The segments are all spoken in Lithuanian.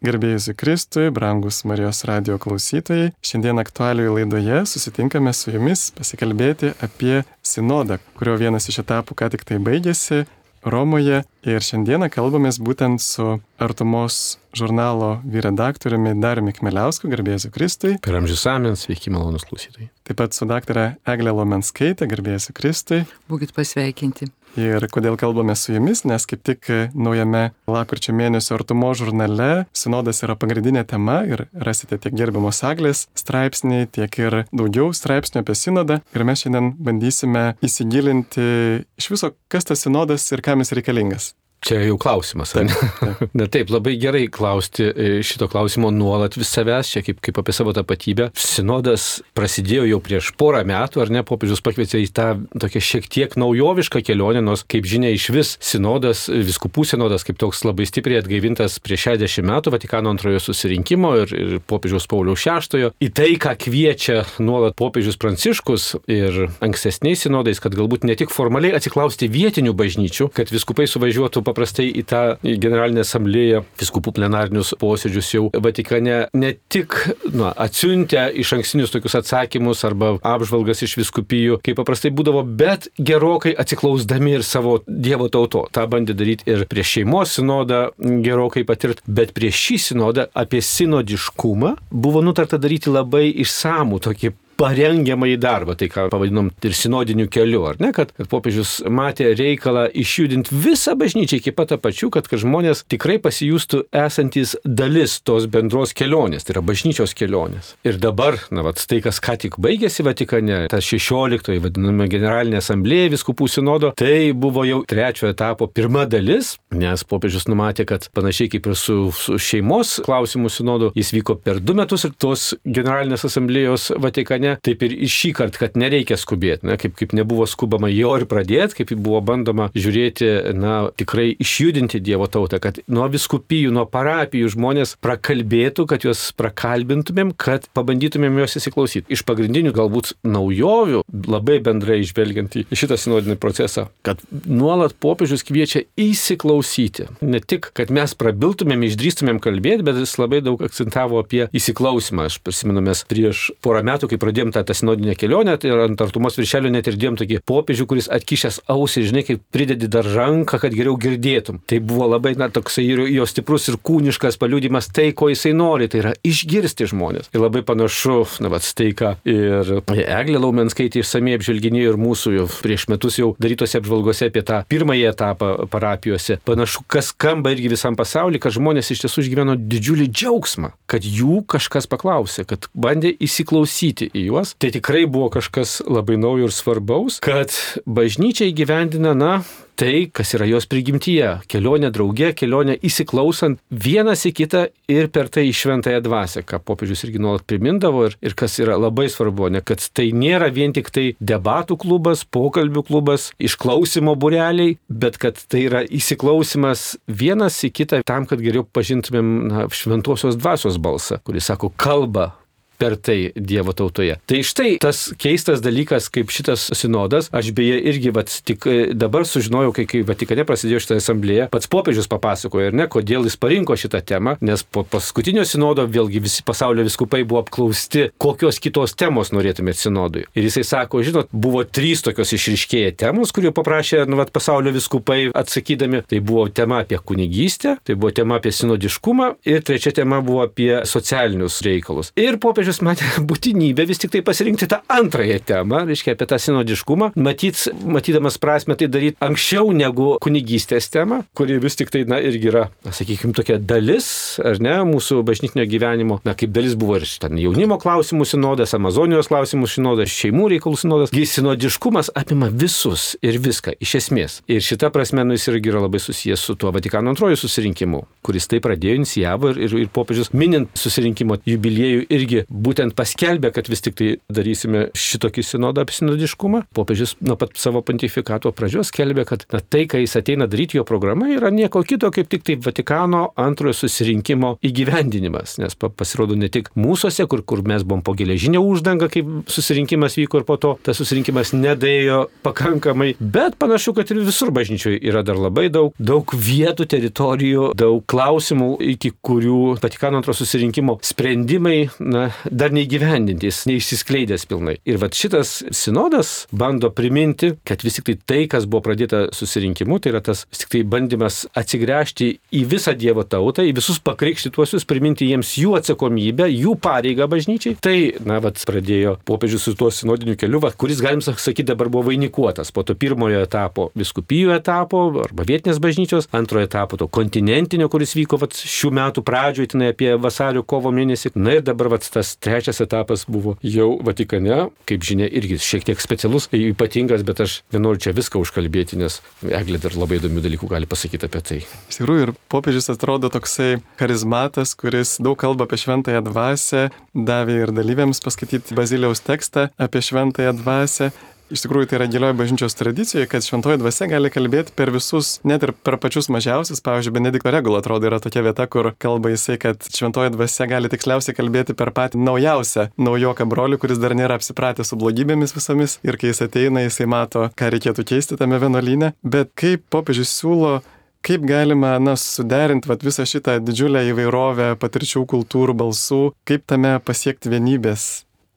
Gerbėjus Kristui, brangus Marijos radio klausytojai, šiandien aktualijoje laidoje susitinkame su jumis pasikalbėti apie sinodą, kurio vienas iš etapų ką tik tai baigėsi Romoje ir šiandieną kalbamės būtent su Artumos žurnalo vyredaktoriumi Dariumi Kmeliausku, garbėsiu Kristui. Per amžius amens, sveiki malonus klausytojai. Taip pat su daktare Eglė Lomenskaitė, garbėsiu Kristui. Būkit pasveikinti. Ir kodėl kalbame su jumis, nes kaip tik naujame lapkričio mėnesio artumo žurnale sinodas yra pagrindinė tema ir rasite tiek gerbiamos aglės straipsnį, tiek ir daugiau straipsnių apie sinodą. Ir mes šiandien bandysime įsigilinti iš viso, kas tas sinodas ir kam jis reikalingas. Čia jau klausimas, ne? Taip, Na taip, labai gerai klausti e, šito klausimo nuolat vis savęs, čia kaip, kaip apie savo tapatybę. Sinodas prasidėjo jau prieš porą metų, ar ne, popiežius pakvietė į tą tokią šiek tiek naujovišką kelionę, nors kaip žinia iš vis sinodas, viskupų sinodas kaip toks labai stipriai atgaivintas prieš 60 metų Vatikano antrojo susirinkimo ir, ir popiežiaus Pauliaus VI. Į tai, ką kviečia nuolat popiežius Pranciškus ir ankstesniais sinodais, kad galbūt ne tik formaliai atsiklausti vietinių bažnyčių, kad viskupai suvažiuotų paprastai į tą generalinę asamblėją, viskupų plenarinius posėdžius jau Vatikane ne tik nu, atsiuntę iš ankstinius tokius atsakymus arba apžvalgas iš viskupijų, kaip paprastai būdavo, bet gerokai atsiklausdami ir savo Dievo tauto. Ta bandė daryti ir prieš šeimos sinodą gerokai patirt, bet prieš šį sinodą apie sinodiškumą buvo nutarta daryti labai išsamų tokį parengiamąjį darbą, tai ką pavadinom ir sinodiniu keliu, ar ne, kad, kad popiežius matė reikalą išjudinti visą bažnyčią iki pat apačių, kad, kad žmonės tikrai pasijūstų esantis dalis tos bendros kelionės, tai yra bažnyčios kelionės. Ir dabar, na, vat, tai, kas ką tik baigėsi Vatikane, tas 16, vadiname generalinė asamblėja viskupų sinodo, tai buvo jau trečiojo etapo pirma dalis, nes popiežius numatė, kad panašiai kaip ir su, su šeimos klausimų sinodu, jis vyko per du metus ir tos generalinės asamblėjos Vatikane ne, taip ir šį kartą, kad nereikia skubėti, ne, kaip, kaip nebuvo skubama jo ir pradėti, kaip buvo bandoma žiūrėti, na, tikrai išjudinti Dievo tautą, kad nuo viskupijų, nuo parapijų žmonės prakalbėtų, kad juos prakalbintumėm, kad pabandytumėm juos įsiklausyti. Iš pagrindinių galbūt naujovių, labai bendrai išvelgiant į šitą sinodinį procesą, kad nuolat popiežius kviečia įsiklausyti. Ne tik, kad mes prabiltumėm, išdrįstumėm kalbėti, bet jis labai daug akcentavo apie įsiklausimą. Aš prisimenu, mes prieš porą metų, kai pradėjome pradėjom tą, tą sinodinę kelionę tai ir ant artumos viršelio net ir dėjom tokį popiežių, kuris atkišęs ausį, žinai, kaip pridedi dar ranką, kad geriau girdėtum. Tai buvo labai, na, toksai jo stiprus ir kūniškas paliūdimas tai, ko jisai nori, tai yra išgirsti žmonės. Ir labai panašu, na, va, tai ką ir Eglė Laumenskaitė išsamei apžvelginėjo ir mūsų jau prieš metus jau darytose apžvalgose apie tą pirmąjį etapą parapijose. Panašu, kas skamba irgi visam pasauliu, kad žmonės iš tiesų išgyveno didžiulį džiaugsmą, kad jų kažkas paklausė, kad bandė įsiklausyti į juos, tai tikrai buvo kažkas labai naujo ir svarbaus, kad bažnyčia įgyvendina, na, tai, kas yra jos prigimtyje - kelionė draugė, kelionė įsiklausant vienas į kitą ir per tai į šventąją dvasę, ką popiežius irgi nuolat primindavo ir, ir kas yra labai svarbu, ne kad tai nėra vien tik tai debatų klubas, pokalbių klubas, išklausimo bureliai, bet kad tai yra įsiklausimas vienas į kitą tam, kad geriau pažintumėm na, šventosios dvasios balsą, kuris sako kalba per tai Dievo tautoje. Tai štai tas keistas dalykas, kaip šitas sinodas, aš beje irgi vat, tik e, dabar sužinojau, kai, kai Vatikane prasidėjo šitą asamblėją, pats popiežius papasakojo, ir ne, kodėl jis parinko šitą temą, nes po paskutinio sinodo vėlgi visi pasaulio viskupai buvo apklausti, kokios kitos temos norėtumėt sinodui. Ir jisai sako, žinot, buvo trys tokios išriškėję temos, kurių paprašė nu, vat, pasaulio viskupai atsakydami. Tai buvo tema apie kunigystę, tai buvo tema apie sinodiškumą ir trečia tema buvo apie socialinius reikalus. Ir popiežius popiežius matė būtinybę vis tik tai pasirinkti tą antrąją temą, reiškia apie tą sinodiškumą, matyt, matydamas prasme tai daryti anksčiau negu kunigystės tema, kuri vis tik tai, na, irgi yra, sakykime, tokia dalis, ar ne, mūsų bažnytinio gyvenimo, na, kaip dalis buvo ir ten jaunimo klausimų sinodas, Amazonijos klausimų sinodas, šeimų reikalų sinodas. Gi sinodiškumas apima visus ir viską, iš esmės. Ir šita prasme, nu, jis irgi yra labai susijęs su tuo Vatikano antrojo susirinkimu, kuris tai pradėjo, inicijavo ir, ir, ir popiežius minint susirinkimo jubiliejų irgi būtent paskelbė, kad vis tik tai darysime šitokį sinodą apie sinodiškumą. Popiežius nuo pat savo pontifikato pradžios skelbė, kad na, tai, ką jis ateina daryti, jo programa yra nieko kito, kaip tik tai Vatikano antrojo susirinkimo įgyvendinimas. Nes pasirodo ne tik mūsųse, kur, kur mes buvom po geležinio uždangą, kaip susirinkimas vyko ir po to tas susirinkimas nedėjo pakankamai, bet panašu, kad ir visur bažnyčioje yra dar labai daug, daug vietų, teritorijų, daug klausimų, iki kurių Vatikano antro susirinkimo sprendimai na, dar neįgyvendintys, neišsiskleidęs pilnai. Ir va šitas sinodas bando priminti, kad vis tik tai tai, kas buvo pradėta susirinkimu, tai yra tas vis tik tai bandymas atsigręžti į visą Dievo tautą, į visus pakrikštytuosius, priminti jiems jų atsakomybę, jų pareigą bažnyčiai. Tai, na, va, pradėjo popiežius su tuo sinodiniu keliu, va, kuris, galim sakyti, dabar buvo vainikuotas po to pirmojo etapo viskupijų etapo arba vietinės bažnyčios, antrojo etapo to kontinentinio, kuris vyko va, šių metų pradžioje, tai apie vasario kovo mėnesį. Na ir dabar va, tas trečias etapas buvo jau Vatikane, kaip žinia, irgi šiek tiek specialus, ypatingas, bet aš nenoriu čia viską užkalbėti, nes Eglė dar labai įdomių dalykų gali pasakyti apie tai. Iš tikrųjų, ir popiežius atrodo toksai charizmatas, kuris daug kalba apie šventąją dvasę, davė ir dalyviams paskaityti Baziliaus tekstą apie šventąją dvasę Iš tikrųjų, tai yra gilioji bažnyčios tradicija, kad šventoji dvasia gali kalbėti per visus, net ir per pačius mažiausius. Pavyzdžiui, Benedikto regula atrodo yra tokia vieta, kur kalba jisai, kad šventoji dvasia gali tiksliausiai kalbėti per patį naujausią naujoką brolių, kuris dar nėra apsipratęs su blogybėmis visomis. Ir kai jis ateina, jisai mato, ką reikėtų keisti tame vienuolyne. Bet kaip popiežius siūlo kaip galima, na, suderinti vat, visą šitą didžiulę įvairovę patirčių, kultūrų, balsų, kaip tame pasiekti vienybės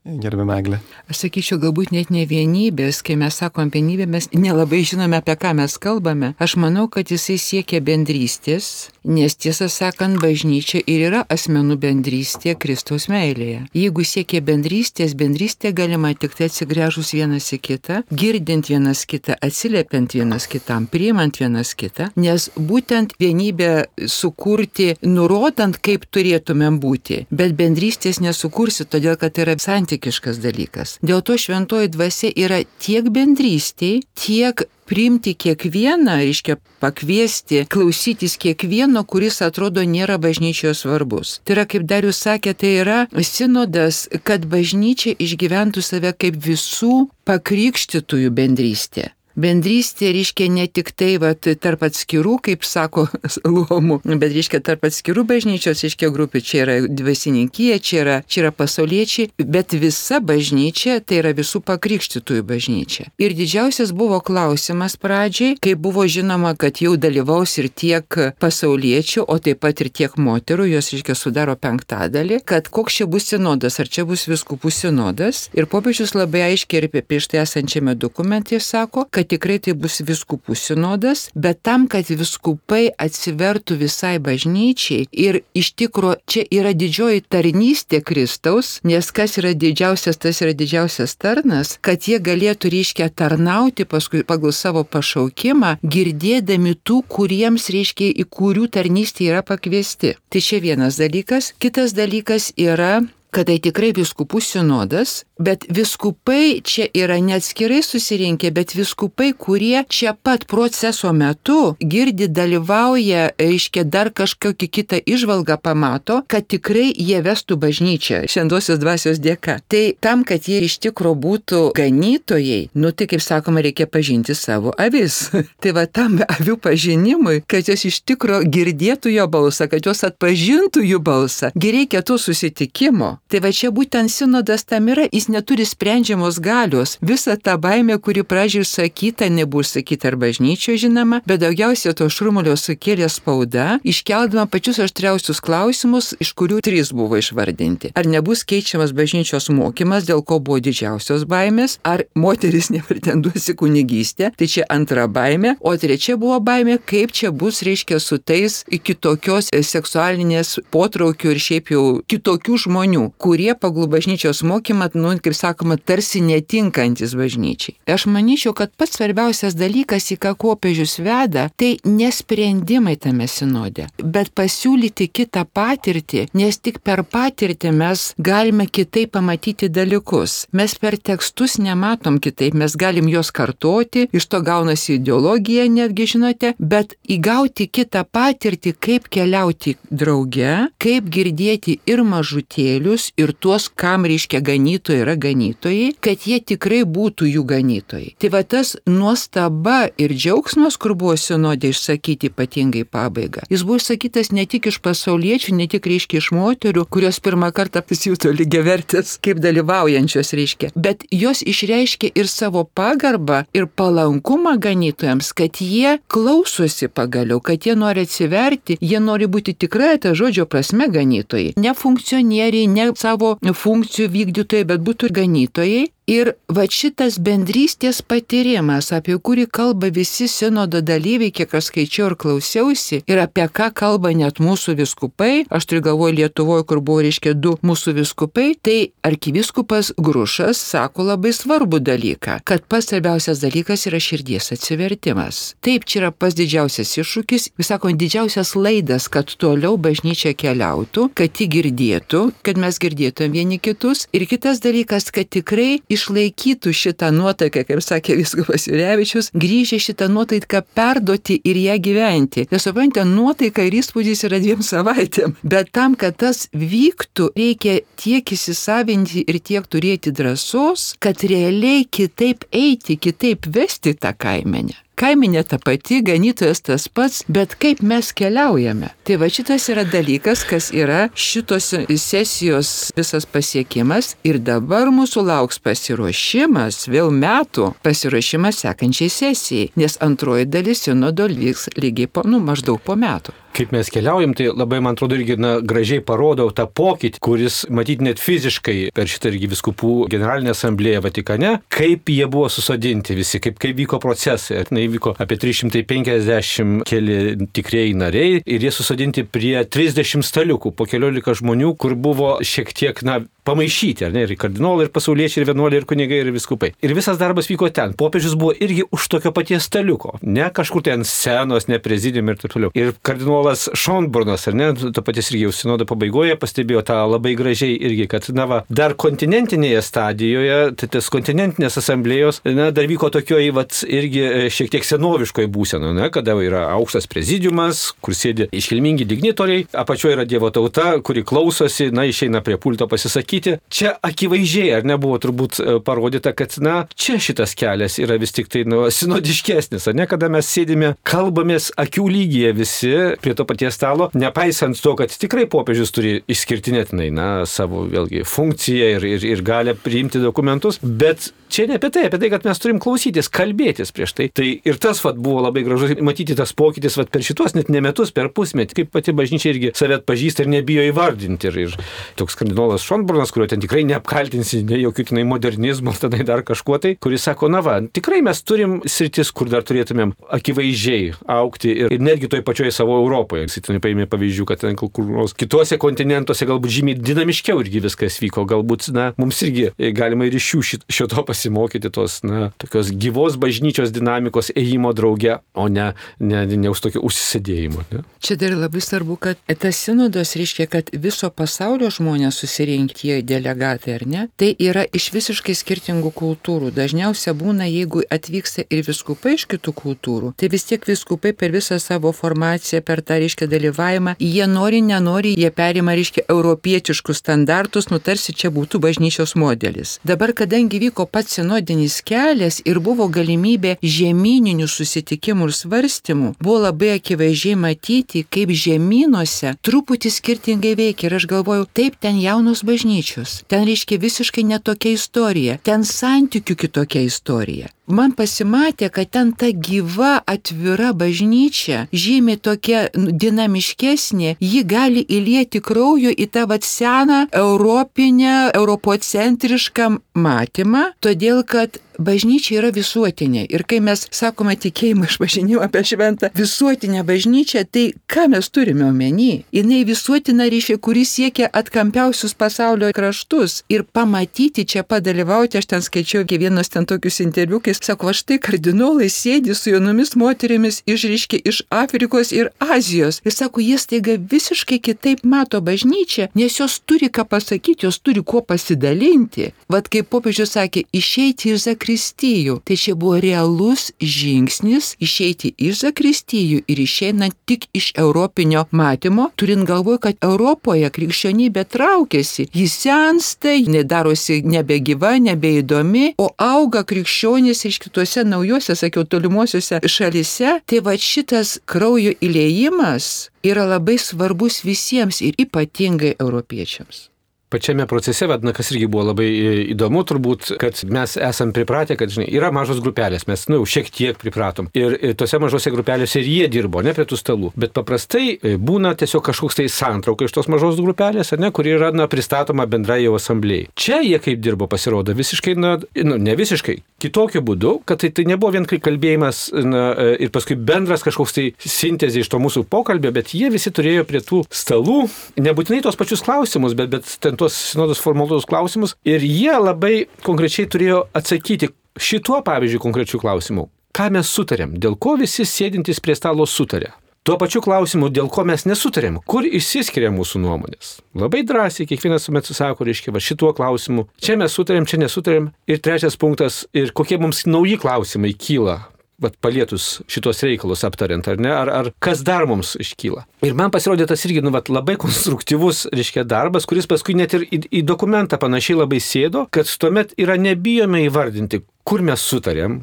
Gerbė Meglė. Aš sakyčiau, galbūt net ne vienybės, kai mes sakom vienybė, mes nelabai žinome, apie ką mes kalbame. Aš manau, kad jisai siekia bendrystės, nes tiesą sakant, bažnyčia ir yra asmenų bendrystė Kristaus meilėje. Jeigu siekia bendrystės, bendrystė galima tik tai atsigręžus vienas į kitą, girdint vienas kitą, atsiliepiant vienas kitam, priimant vienas kitą, nes būtent vienybę sukurti, nurodant, kaip turėtumėm būti, bet bendrystės nesukursi, todėl kad tai yra santykiškas dalykas. Dėl to šventoji dvasia yra tiek bendrystėj, tiek priimti kiekvieną, reiškia pakviesti, klausytis kiekvieno, kuris atrodo nėra bažnyčios svarbus. Tai yra, kaip Darius sakė, tai yra sinodas, kad bažnyčia išgyventų save kaip visų pakrikštytųjų bendrystė. Bendrystė reiškia ne tik tai vat, tarp atskirų, kaip sako luomų, bet reiškia tarp atskirų bažnyčios, reiškia grupių, čia yra dvasininkija, čia yra, čia yra pasauliečiai, bet visa bažnyčia tai yra visų pakrikštytųjų bažnyčia. Ir didžiausias buvo klausimas pradžiai, kai buvo žinoma, kad jau dalyvaus ir tiek pasauliečių, o taip pat ir tiek moterų, jos reiškia sudaro penktadalį, kad koks čia bus sinodas, ar čia bus viskupų sinodas. Ir popiežius labai aiškiai ir apie prieš tai esančiame dokumente sako, kad kad tikrai tai bus viskupų sinodas, bet tam, kad viskupai atsivertų visai bažnyčiai ir iš tikro čia yra didžioji tarnystė Kristaus, nes kas yra didžiausias, tas yra didžiausias tarnas, kad jie galėtų reiškia tarnauti paskui pagal savo pašaukimą, girdėdami tų, kuriems reiškia į kurių tarnystė yra pakviesti. Tai čia vienas dalykas. Kitas dalykas yra kad tai tikrai viskupų sinodas, bet viskupai čia yra neatskirai susirinkę, bet viskupai, kurie čia pat proceso metu girdi, dalyvauja, aiškiai dar kažkokį kitą išvalgą pamato, kad tikrai jie vestų bažnyčią šiandosios dvasios dėka. Tai tam, kad jie iš tikro būtų ganytojai, nu tai kaip sakoma, reikia pažinti savo avis. tai va tam avių pažinimui, kad jos iš tikro girdėtų jo balsą, kad jos atpažintų jų balsą, reikia to susitikimo. Tai va čia būtent sinodas tam yra, jis neturi sprendžiamos galios. Visa ta baimė, kuri pradžioje sakyta, nebus sakyta ar bažnyčio žinoma, bet daugiausia to šurmulio sukėlė spauda, iškeldama pačius aštriausius klausimus, iš kurių trys buvo išvardinti. Ar nebus keičiamas bažnyčios mokymas, dėl ko buvo didžiausios baimės, ar moteris nepretenduos į kunigystę, tai čia antra baimė, o trečia buvo baimė, kaip čia bus, reiškia, su tais kitokios seksualinės potraukių ir šiaip jau kitokių žmonių, kurie pagal bažnyčios mokymą, nu, kaip sakoma, tarsi netinkantis bažnyčiai. Aš manyčiau, kad pats svarbiausias dalykas, į ką popiežius veda, tai nesprendimai tame sinode, bet pasiūlyti kitą patirtį, nes tik per patirtį mes galime kitaip pamatyti dalykus. Mes per tekstus nematom kitaip, mes galim juos kartoti, iš to gaunasi ideologija netgi, žinote, bet įgauti kitą patirtį, kaip keliauti drauge, kaip girdėti ir mažutėlius, ir tuos, kam reiškia ganytojai yra ganytojai, kad jie tikrai būtų jų ganytojai. Tai va tas nuostaba ir džiaugsmas, kur buvo sinodė išsakyti ypatingai pabaiga, jis buvo išsakytas ne tik iš pasauliečių, ne tik reiškia iš moterių, kurios pirmą kartą pasijuto lygiai vertės, kaip dalyvaujančios reiškia, bet jos išreiškė ir savo pagarbą ir palankumą ganytojams, kad jie klausosi pagaliau, kad jie nori atsiverti, jie nori būti tikrai tą žodžio prasme ganytojai. Ne funkcionieriai, ne savo funkcijų vykdytojai, bet būtų ganytojai, Ir va šitas bendrystės patyrimas, apie kurį kalba visi sinodo dalyviai, kiek aš skaičiau ir klausiausi, ir apie ką kalba net mūsų viskupai, aš turiu galvoje Lietuvoje, kur buvo, reiškia, du mūsų viskupai, tai arkiviskupas Grušas sako labai svarbų dalyką, kad pats svarbiausias dalykas yra širdies atsivertimas. Taip, čia yra pats didžiausias iššūkis, vis sako, didžiausias laidas, kad toliau bažnyčia keliautų, kad ji girdėtų, kad mes girdėtum vieni kitus. Ir kitas dalykas, kad tikrai išlaikytų šitą nuotaiką, kaip sakė viskas Jurevičius, grįžę šitą nuotaiką perduoti ir ją gyventi. Nes suprantate, nuotaika ir įspūdis yra dviem savaitėm. Bet tam, kad tas vyktų, reikia tiek įsisavinti ir tiek turėti drąsos, kad realiai kitaip eiti, kitaip vesti tą kaimenę. Kaiminė ta pati, ganytojas tas pats, bet kaip mes keliaujame. Tai va šitas yra dalykas, kas yra šitos sesijos visas pasiekimas ir dabar mūsų lauks pasiruošimas, vėl metų pasiruošimas sekančiai sesijai, nes antroji dalis sinodo vyks lygiai po, nu, maždaug po metų kaip mes keliaujam, tai labai, man atrodo, irgi na, gražiai parodau tą pokytį, kuris matyti net fiziškai per šitą irgi viskupų generalinę asamblėją Vatikane, kaip jie buvo susodinti visi, kaip, kaip vyko procesai. Na, įvyko apie 350 keli tikrieji nariai ir jie susodinti prie 30 staliukų, po keliolika žmonių, kur buvo šiek tiek, na, pamaišyti, ar ne, ir kardinolai, ir pasauliečiai, ir vienuoliai, ir kunigai, ir viskupai. Ir visas darbas vyko ten. Popiežius buvo irgi už tokio paties staliuko, ne kažkur ten senos, ne prezidium ir taip toliau. Ir kardinolas Šonburnas, ar ne, to paties irgi jau sinodo pabaigoje pastebėjo tą labai gražiai irgi, kad, na, va, dar kontinentinėje stadijoje, tai tas kontinentinės asamblėjos, na, dar vyko tokioje, va, irgi e, šiek tiek senoviškoje būsenoje, ne, kada yra aukštas prezidiumas, kur sėdi iškilmingi dignitoriai, apačioje yra Dievo tauta, kuri klausosi, na, išeina prie pulto pasisakyti. Čia akivaizdžiai, ar nebuvo turbūt e, parodyta, kad, na, čia šitas kelias yra vis tik tai, nu, sinodiškesnis, ar ne, kada mes sėdime, kalbamės akių lygyje visi prie to paties stalo, nepaisant to, kad tikrai popiežius turi išskirtinėtinai, na, savo vėlgi funkciją ir, ir, ir galę priimti dokumentus, bet čia ne apie tai, apie tai, kad mes turim klausytis, kalbėtis prieš tai. Tai ir tas vat, buvo labai gražu matyti tas pokytis vat, per šitos net ne metus, per pusmetį, kaip pati bažnyčia irgi savet pažįsta ir nebijo įvardinti. Ir, ir toks kardinolas Šonburnas, kurio ten tikrai neapkaltinsi, ne jokių tenai modernizmo, tenai dar kažkuo tai, kuris sako, na va, tikrai mes turim sritis, kur dar turėtumėm akivaizdžiai aukti ir, ir netgi toj pačioje savo Europoje. Jis ten paėmė pavyzdžių, kad ten kur nors kitose kontinentuose galbūt žymiai dinamiškiau irgi viskas vyko. Galbūt, na, mums irgi galima ir iš jų šito pasimokyti pasimokyti tos, na, tokios gyvos bažnyčios dinamikos ėjimo drauge, o ne, ne, ne, ne už tokio užsisėdėjimo. Ne? Čia dar labai svarbu, kad tas sinodas reiškia, kad viso pasaulio žmonės susirinkti delegatai, ar ne, tai yra iš visiškai skirtingų kultūrų. Dažniausiai būna, jeigu atvyksta ir viskupai iš kitų kultūrų, tai vis tiek viskupai per visą savo formaciją, per tą, reiškia, dalyvavimą, jie nori, nenori, jie perima, reiškia, europietiškus standartus, nutarsi čia būtų bažnyčios modelis. Dabar, kadangi vyko pats sinodinis kelias ir buvo galimybė žemyninių susitikimų ir svarstymų, buvo labai akivaizdžiai matyti, kaip žemynuose truputį skirtingai veikia. Ir aš galvoju, taip, ten jaunos bažnyčios, ten reiškia visiškai netokia istorija, ten santykių kitokia istorija man pasimatė, kad ten ta gyva, atvira bažnyčia, žymiai tokia nu, dinamiškesnė, ji gali įlieti kraujo į tą vat seną europinę, europocentrišką matymą, todėl kad bažnyčia yra visuotinė. Ir kai mes sakome tikėjimą išpažinimą apie šventą visuotinę bažnyčią, tai ką mes turime omeny? Jis visuotina ryšė, kuris siekia atkampiausius pasaulio kraštus. Ir pamatyti čia padalyvauti, aš ten skaičiau kiekvienas ten tokius interviu, kai sako, aš tai kardinolai sėdi su jaunomis moterimis išriški iš Afrikos ir Azijos. Ir sako, jie staiga visiškai kitaip mato bažnyčią, nes jos turi ką pasakyti, jos turi kuo pasidalinti. Vat kaip popiežius sakė, išeiti iš zakristijų. Tai čia buvo realus žingsnis išeiti iš zakristijų ir išeinant tik iš europinio matymo, turint galvoje, kad Europoje krikščionybė traukiasi, jis sensta, jinai darosi nebegyva, nebeįdomi, o auga krikščionys iš kituose naujuose, sakiau, tolimuosiuose šalise. Tai va šitas kraujo įlėjimas yra labai svarbus visiems ir ypatingai europiečiams pačiame procese, vadina, kas irgi buvo labai e, įdomu turbūt, kad mes esam pripratę, kad, žinai, yra mažos grupelės, mes, na, nu, šiek tiek pripratom. Ir e, tose mažose grupelėse ir jie dirbo, ne prie tų stalų. Bet paprastai e, būna tiesiog kažkoks tai santrauka iš tos mažos grupelės, ne, kuri yra, na, pristatoma bendrai jau asamblėjai. Čia jie kaip dirbo, pasirodo, visiškai, na, nu, ne visiškai, kitokiu būdu, kad tai, tai nebuvo vien kalbėjimas na, ir paskui bendras kažkoks tai sintezė iš to mūsų pokalbio, bet jie visi turėjo prie tų stalų, nebūtinai tos pačius klausimus, bet, bet ten tuos sinodos formuluotus klausimus ir jie labai konkrečiai turėjo atsakyti šituo, pavyzdžiui, konkrečiu klausimu. Ką mes sutarėm, dėl ko visi sėdintys prie stalo sutarė. Tuo pačiu klausimu, dėl ko mes nesutarėm, kur išsiskiria mūsų nuomonės. Labai drąsiai kiekvienas met susako, reiškia, va šituo klausimu, čia mes sutarėm, čia nesutarėm. Ir trečias punktas, ir kokie mums nauji klausimai kyla vat, palietus šitos reikalus aptariant, ar ne, ar, ar kas dar mums iškyla. Ir man pasirodė tas irgi, nu, vat, labai konstruktyvus, reiškia, darbas, kuris paskui net ir į, į dokumentą panašiai labai sėdo, kad tuomet yra nebijome įvardinti, kur mes sutarėm,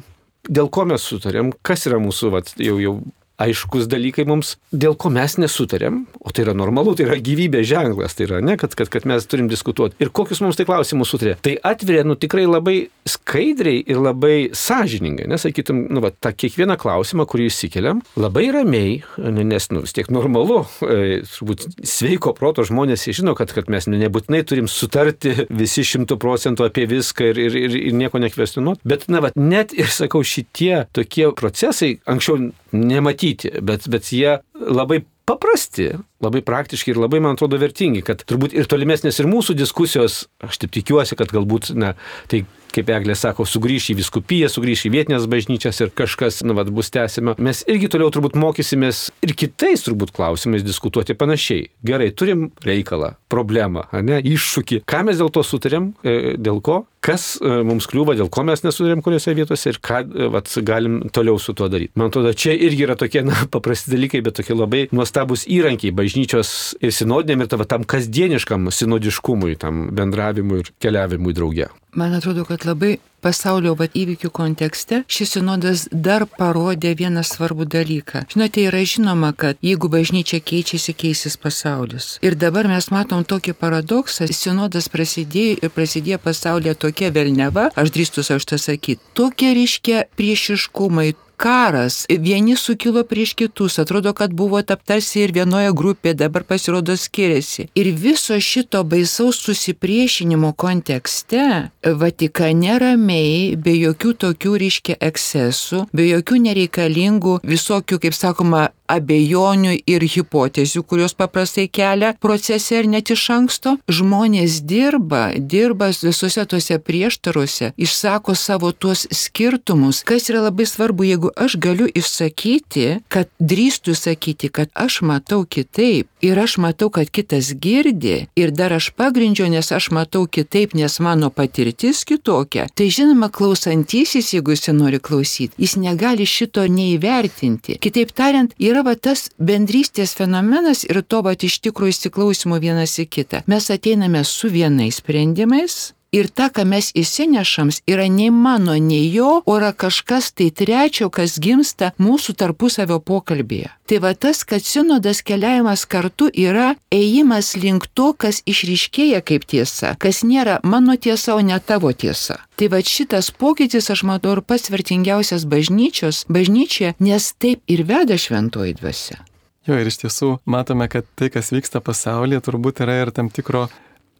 dėl ko mes sutarėm, kas yra mūsų, vat, jau, jau aiškus dalykai mums, dėl ko mes nesutarėm, o tai yra normalu, tai yra gyvybės ženklas, tai yra ne, kad, kad, kad mes turim diskutuoti. Ir kokius mums tai klausimus sutarė. Tai atveria, nu tikrai labai skaidriai ir labai sąžiningai, nesakytum, nu, va, tą kiekvieną klausimą, kurį įsikeliam, labai ramiai, nes, nu, vis tiek normalu, e, turbūt sveiko proto žmonės žino, kad, kad mes nebūtinai turim sutarti visi šimtų procentų apie viską ir, ir, ir, ir nieko nekvestinuoti, bet, na, va, net ir, sakau, šitie tokie procesai anksčiau nematyti, bet, bet jie labai paprasti, labai praktiški ir labai, man atrodo, vertingi, kad turbūt ir tolimesnės ir mūsų diskusijos, aš taip tikiuosi, kad galbūt, na, tai kaip Eglė sako, sugrįš į viskupiją, sugrįš į vietinės bažnyčias ir kažkas, nu, vad, bus tęsima. Mes irgi toliau turbūt mokysimės ir kitais turbūt klausimais diskutuoti panašiai. Gerai, turim reikalą, problemą, ne, iššūkį. Ką mes dėl to sutarėm, e, dėl ko, kas e, mums kliūva, dėl ko mes nesutarėm kuriuose vietose ir ką e, vat, galim toliau su tuo daryti. Man atrodo, čia irgi yra tokie na, paprasti dalykai, bet tokie labai nuostabus įrankiai bažnyčios ir sinodiniam ir tam kasdieniškam sinodiškumui, tam bendravimui ir keliavimui drauge. Man atrodo, kad labai pasaulio vat, įvykių kontekste šis sinodas dar parodė vieną svarbų dalyką. Žinote, yra žinoma, kad jeigu bažnyčia keičiasi, keisis pasaulis. Ir dabar mes matom tokį paradoksą. Sinodas prasidėjo ir prasidėjo pasaulyje tokia velneva, aš drįstu aš tą sakyti, tokie reiškia priešiškumai, karas, vieni sukilo prieš kitus, atrodo, kad buvo taptarsi ir vienoje grupėje, dabar pasirodo skiriasi. Ir viso šito baisaus susipriešinimo kontekste Vatikane ramiai, be jokių tokių ryškia ekscesų, be jokių nereikalingų visokių, kaip sakoma, abejonių ir hipotezių, kurios paprastai kelia procese ir net iš anksto. Žmonės dirba, dirba visose tuose prieštaruose, išsako savo tuos skirtumus. Kas yra labai svarbu, jeigu aš galiu išsakyti, kad drįstu sakyti, kad aš matau kitaip ir aš matau, kad kitas girdi ir dar aš pagrindžiu, nes aš matau kitaip, nes mano patirtis kitokia. Tai žinoma, klausantysis, jeigu jis nori klausyti, jis negali šito neįvertinti. Kitaip tariant, yra va tas bendrystės fenomenas ir to va iš tikrųjų įsiklausimo vienas į kitą. Mes ateiname su vienais sprendimais, Ir ta, ką mes įsinešams, yra nei mano, nei jo, o yra kažkas tai trečio, kas gimsta mūsų tarpusavio pokalbėje. Tai va tas, kad sinodas keliavimas kartu yra ėjimas link to, kas išryškėja kaip tiesa, kas nėra mano tiesa, o ne tavo tiesa. Tai va šitas pokytis, aš matau, ir pats vertingiausias bažnyčios, bažnyčia, nes taip ir veda šventoji dvasia. Jo, ir iš tiesų matome, kad tai, kas vyksta pasaulyje, turbūt yra ir tam tikro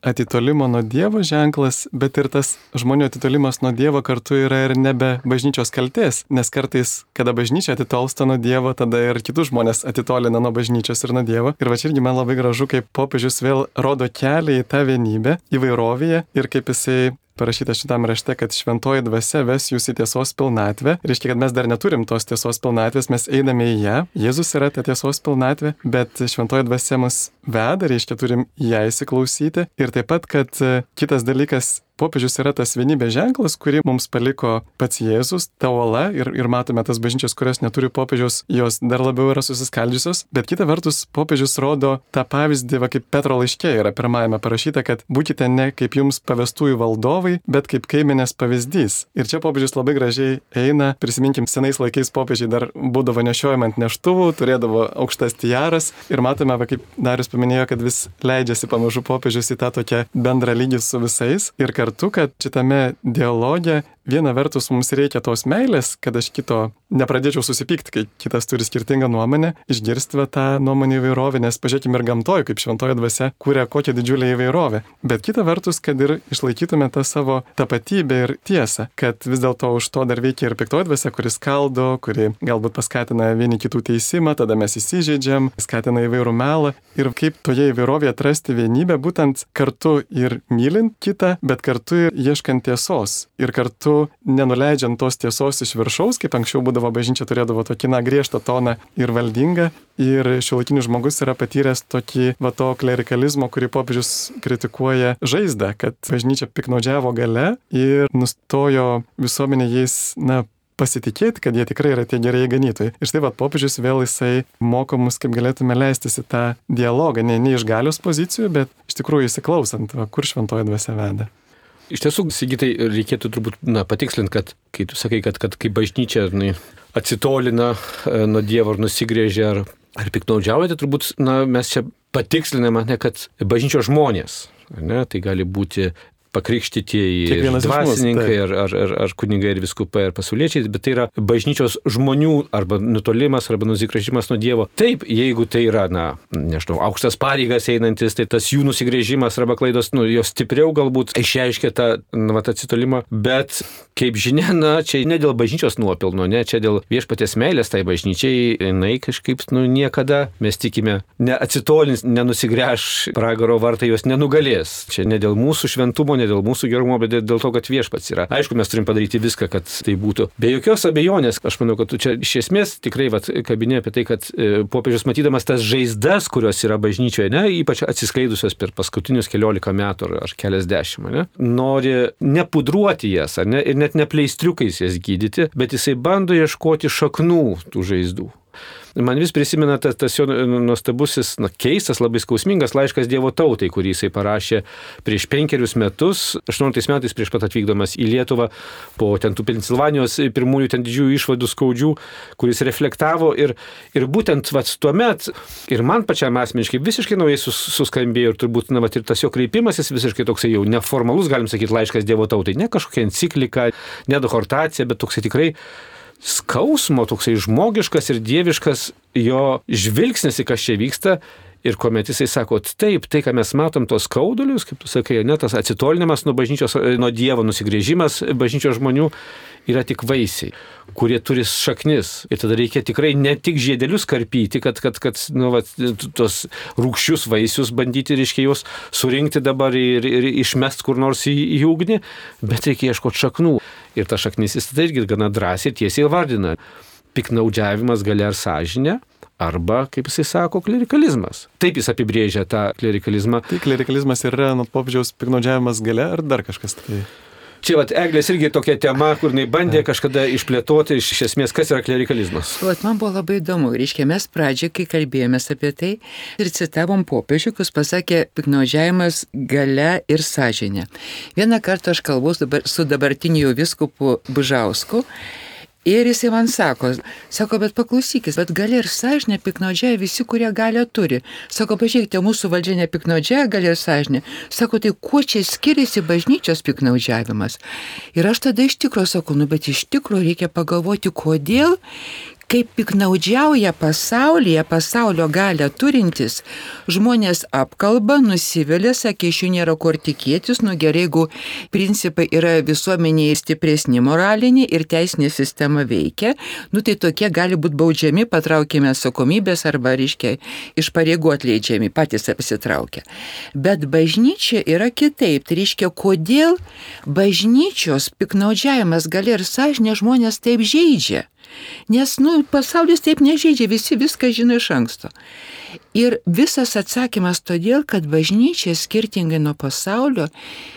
atitolimo nuo Dievo ženklas, bet ir tas žmonių atitolimas nuo Dievo kartu yra ir nebe bažnyčios kalties, nes kartais, kada bažnyčia atitolsta nuo Dievo, tada ir kitus žmonės atitolina nuo bažnyčios ir nuo Dievo. Ir va čia irgi man labai gražu, kaip popiežius vėl rodo kelią į tą vienybę, įvairovėje ir kaip jisai parašyta šitam rašte, kad šventoji dvasia ves jūs į tiesos pilnatvę. Reiškia, kad mes dar neturim tos tiesos pilnatvės, mes einame į ją. Jėzus yra ta tiesos pilnatvė, bet šventoji dvasia mus veda, reiškia, turim ją įsiklausyti. Ir taip pat, kad kitas dalykas popiežius yra tas vienybės ženklas, kurį mums paliko pats Jėzus, ta uola ir, ir matome tas bažnyčios, kurios neturi popiežiaus, jos dar labiau yra susiskaldžiusios, bet kita vertus popiežius rodo tą pavyzdį, va kaip Petro laiškė yra pirmajame parašyta, kad būkite ne kaip jums pavestųjų valdovai, bet kaip kaiminės pavyzdys. Ir čia popiežius labai gražiai eina, prisiminkim, senais laikais popiežiai dar būdavo nešiojama ant neštuvų, turėdavo aukštas tiaras ir matome, va, kaip Darius paminėjo, kad vis leidžiasi pamažu popiežius į tą tokią bendrą lygį su visais ir kartu, kad šitame dialoge viena vertus mums reikia tos meilės, kad aš kito nepradėčiau susipykti, kai kitas turi skirtingą nuomonę, išgirsti tą nuomonę įvairovę, nes pažiūrėkime ir gamtoje, kaip šventoji dvasia kūrė kokią didžiulę įvairovę. Bet kita vertus, kad ir išlaikytume tą savo tapatybę ir tiesą, kad vis dėlto už to dar veikia ir piktoji dvasia, kuris kaldo, kuri galbūt paskatina vieni kitų teisimą, tada mes įsižeidžiam, skatina įvairų melą ir kaip toje įvairovėje atrasti vienybę, būtent kartu ir mylint kitą, bet kartu ir ieškant tiesos ir kartu nenuleidžiant tos tiesos iš viršaus, kaip anksčiau būdavo bažnyčia turėdavo tokį, na, griežtą toną ir valdingą. Ir šiuolaikinis žmogus yra patyręs tokį, va, to klerikalizmo, kurį popiežius kritikuoja žaizdą, kad bažnyčia piknaudžiavo gale ir nustojo visuomenė jais, na, pasitikėti, kad jie tikrai yra tie gerai ganytojai. Ir štai va, popiežius vėl jisai moko mus, kaip galėtume leistis į tą dialogą, ne, ne iš galios pozicijų, bet iš tikrųjų įsiklausant, va, kur šventoji dvasia veda. Iš tiesų, Sigitai, reikėtų turbūt na, patikslinti, kad kai tu sakai, kad, kad kai bažnyčia na, atsitolina e, nuo Dievo ar nusigrėžia ar, ar piknaudžiauja, tai turbūt na, mes čia patiksliname, ne, kad bažnyčios žmonės. Ne, tai gali būti pakrikštytieji dvasininkai ar, ar, ar, ar kunigai ir viskupai ar pasauliečiai, bet tai yra bažnyčios žmonių arba nutolimas arba nusigrėžimas nuo Dievo. Taip, jeigu tai yra, na, nežinau, aukštas pareigas einantis, tai tas jų nusigrėžimas arba klaidos, nu, jos stipriau galbūt išreiškia tą, na, vat, atsitolimą, bet kaip žinia, na, čia ne dėl bažnyčios nuopilno, ne, čia dėl viešpatės meilės tai bažnyčiai, jinai kažkaip, nu, niekada, mes tikime, neatsitolins, nenusigręš pragaro vartai, jos nenugalės. Čia ne dėl mūsų šventumo, ne dėl mūsų gerumo, bet dėl to, kad viešpats yra. Aišku, mes turim padaryti viską, kad tai būtų. Be jokios abejonės, aš manau, kad tu čia iš esmės tikrai vat, kabinė apie tai, kad e, popiežius matydamas tas žaizdas, kurios yra bažnyčioje, ne, ypač atsiskleidusios per paskutinius keliolika metų ar, ar keliasdešimt, ne, nori nepudruoti jas, ne, ir net nepleistriukais jas gydyti, bet jisai bando ieškoti šaknų tų žaizdų. Man vis prisimena tas, tas jo nuostabusis, na, keistas, labai skausmingas laiškas Dievo tautai, kurį jisai parašė prieš penkerius metus, 18 metais prieš pat atvykdamas į Lietuvą, po ten tų Pensilvanijos pirmųjų ten didžiųjų išvadų skaudžių, kuris reflektavo ir, ir būtent vat, tuo met ir man pačiam asmeniškai visiškai naujai sus, suskambėjo ir turbūt, na, vat, ir tas jo kreipimasis visiškai toksai jau neformalus, galim sakyti, laiškas Dievo tautai, ne kažkokia enciklika, ne dohortacija, bet toksai tikrai skausmo, toksai žmogiškas ir dieviškas jo žvilgsnis į kas čia vyksta. Ir kuomet jisai sako, taip, tai, ką mes matom, tos skaudulius, kaip tu sakai, ne tas atsitolinimas nuo bažnyčios, nuo Dievo, nusigrėžimas bažnyčios žmonių, yra tik vaisiai, kurie turi šaknis. Ir tada reikia tikrai ne tik žiedelius karpyti, kad, kad, kad nu, va, tos rūkščius vaisius bandyti, reiškia, juos surinkti dabar ir, ir išmest kur nors į, į ugnį, bet reikia ieškoti šaknų. Ir ta šaknis jis tada irgi gana drąsiai ir tiesiai vardina. Piknaudžiavimas galia ar sąžinė, arba, kaip jisai sako, klerikalizmas. Taip jis apibrėžia tą klerikalizmą. Tai klerikalizmas yra nuo popiežiaus piknaudžiavimas gale ar dar kažkas tai? Čia vat, Eglės irgi tokia tema, kur jinai bandė kažkada išplėtoti iš esmės, kas yra klerikalizmas. Vat, man buvo labai įdomu. Reiškia, mes pradžioje, kai kalbėjomės apie tai ir citavom popiežių, kuris pasakė piknaudžiavimas gale ir sąžinė. Vieną kartą aš kalbu dabar, su dabartiniu viskupu Bužausku Ir jisai man sako, sako, bet paklausykis, bet gali ir sąžinė piknaudžiai visi, kurie galę turi. Sako, pažiūrėkite, mūsų valdžia nepiknaudžiai gali ir sąžinė. Sako, tai kuo čia skiriasi bažnyčios piknaudžiavimas? Ir aš tada iš tikrųjų sakau, nu bet iš tikrųjų reikia pagalvoti, kodėl kaip piknaudžiauja pasaulyje, pasaulio galę turintis, žmonės apkalba, nusivelia, sakė, iš jų nėra kur tikėtis, nu gerai, jeigu principai yra visuomenėje stipresni moralinė ir teisinė sistema veikia, nu tai tokie gali būti baudžiami, patraukime atsakomybės arba, reiškia, iš pareigų atleidžiami, patys apsitraukia. Bet bažnyčia yra kitaip, tai reiškia, kodėl bažnyčios piknaudžiavimas gali ir sąžinė žmonės taip žaidžia. Nes, nu, pasaulis taip nežaidžia, visi viską žino iš anksto. Ir visas atsakymas todėl, kad bažnyčia skirtingai nuo pasaulio,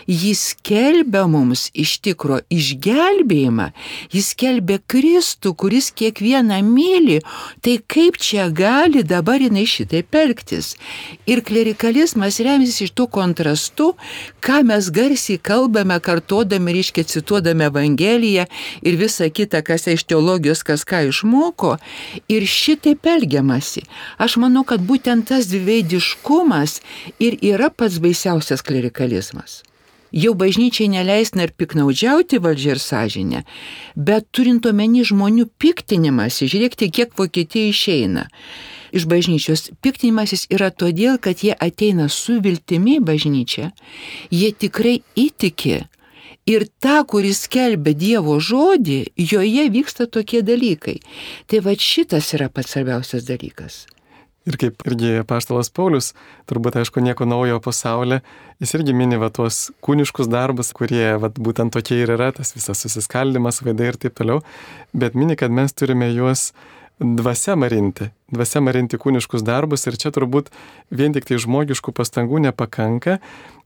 jis kelbia mums iš tikro išgelbėjimą, jis kelbia Kristų, kuris kiekvieną myli, tai kaip čia gali dabar jinai šitaip elgtis. Ir klerikalizmas remiasi iš tų kontrastų, ką mes garsiai kalbame, kartodami, reiškia, cituodami Evangeliją ir visą kitą, kas iš teologijos, kas ką išmoko. Ir šitaip elgiamasi. Aš manau, kad būtent tas dviveidiškumas ir yra pats baisiausias klerikalizmas. Jau bažnyčiai neleisna ir piknaudžiauti valdžią ir sąžinę, bet turint omeny žmonių piktinimąsi, žiūrėkite, kiek Vokietija išeina. Iš bažnyčios piktinimasis yra todėl, kad jie ateina su viltimi į bažnyčią, jie tikrai įtiki, Ir ta, kuris skelbia Dievo žodį, joje vyksta tokie dalykai. Tai va šitas yra pats svarbiausias dalykas. Ir kaip irgi paštalas Paulius, turbūt aišku nieko naujo pasaulyje, jis irgi mini va tuos kūniškus darbus, kurie va, būtent tokie ir yra, tas visas susiskaldimas, vaidai ir taip toliau, bet mini, kad mes turime juos dvasia marinti, dvasia marinti kūniškus darbus ir čia turbūt vien tik tai žmogiškų pastangų nepakanka,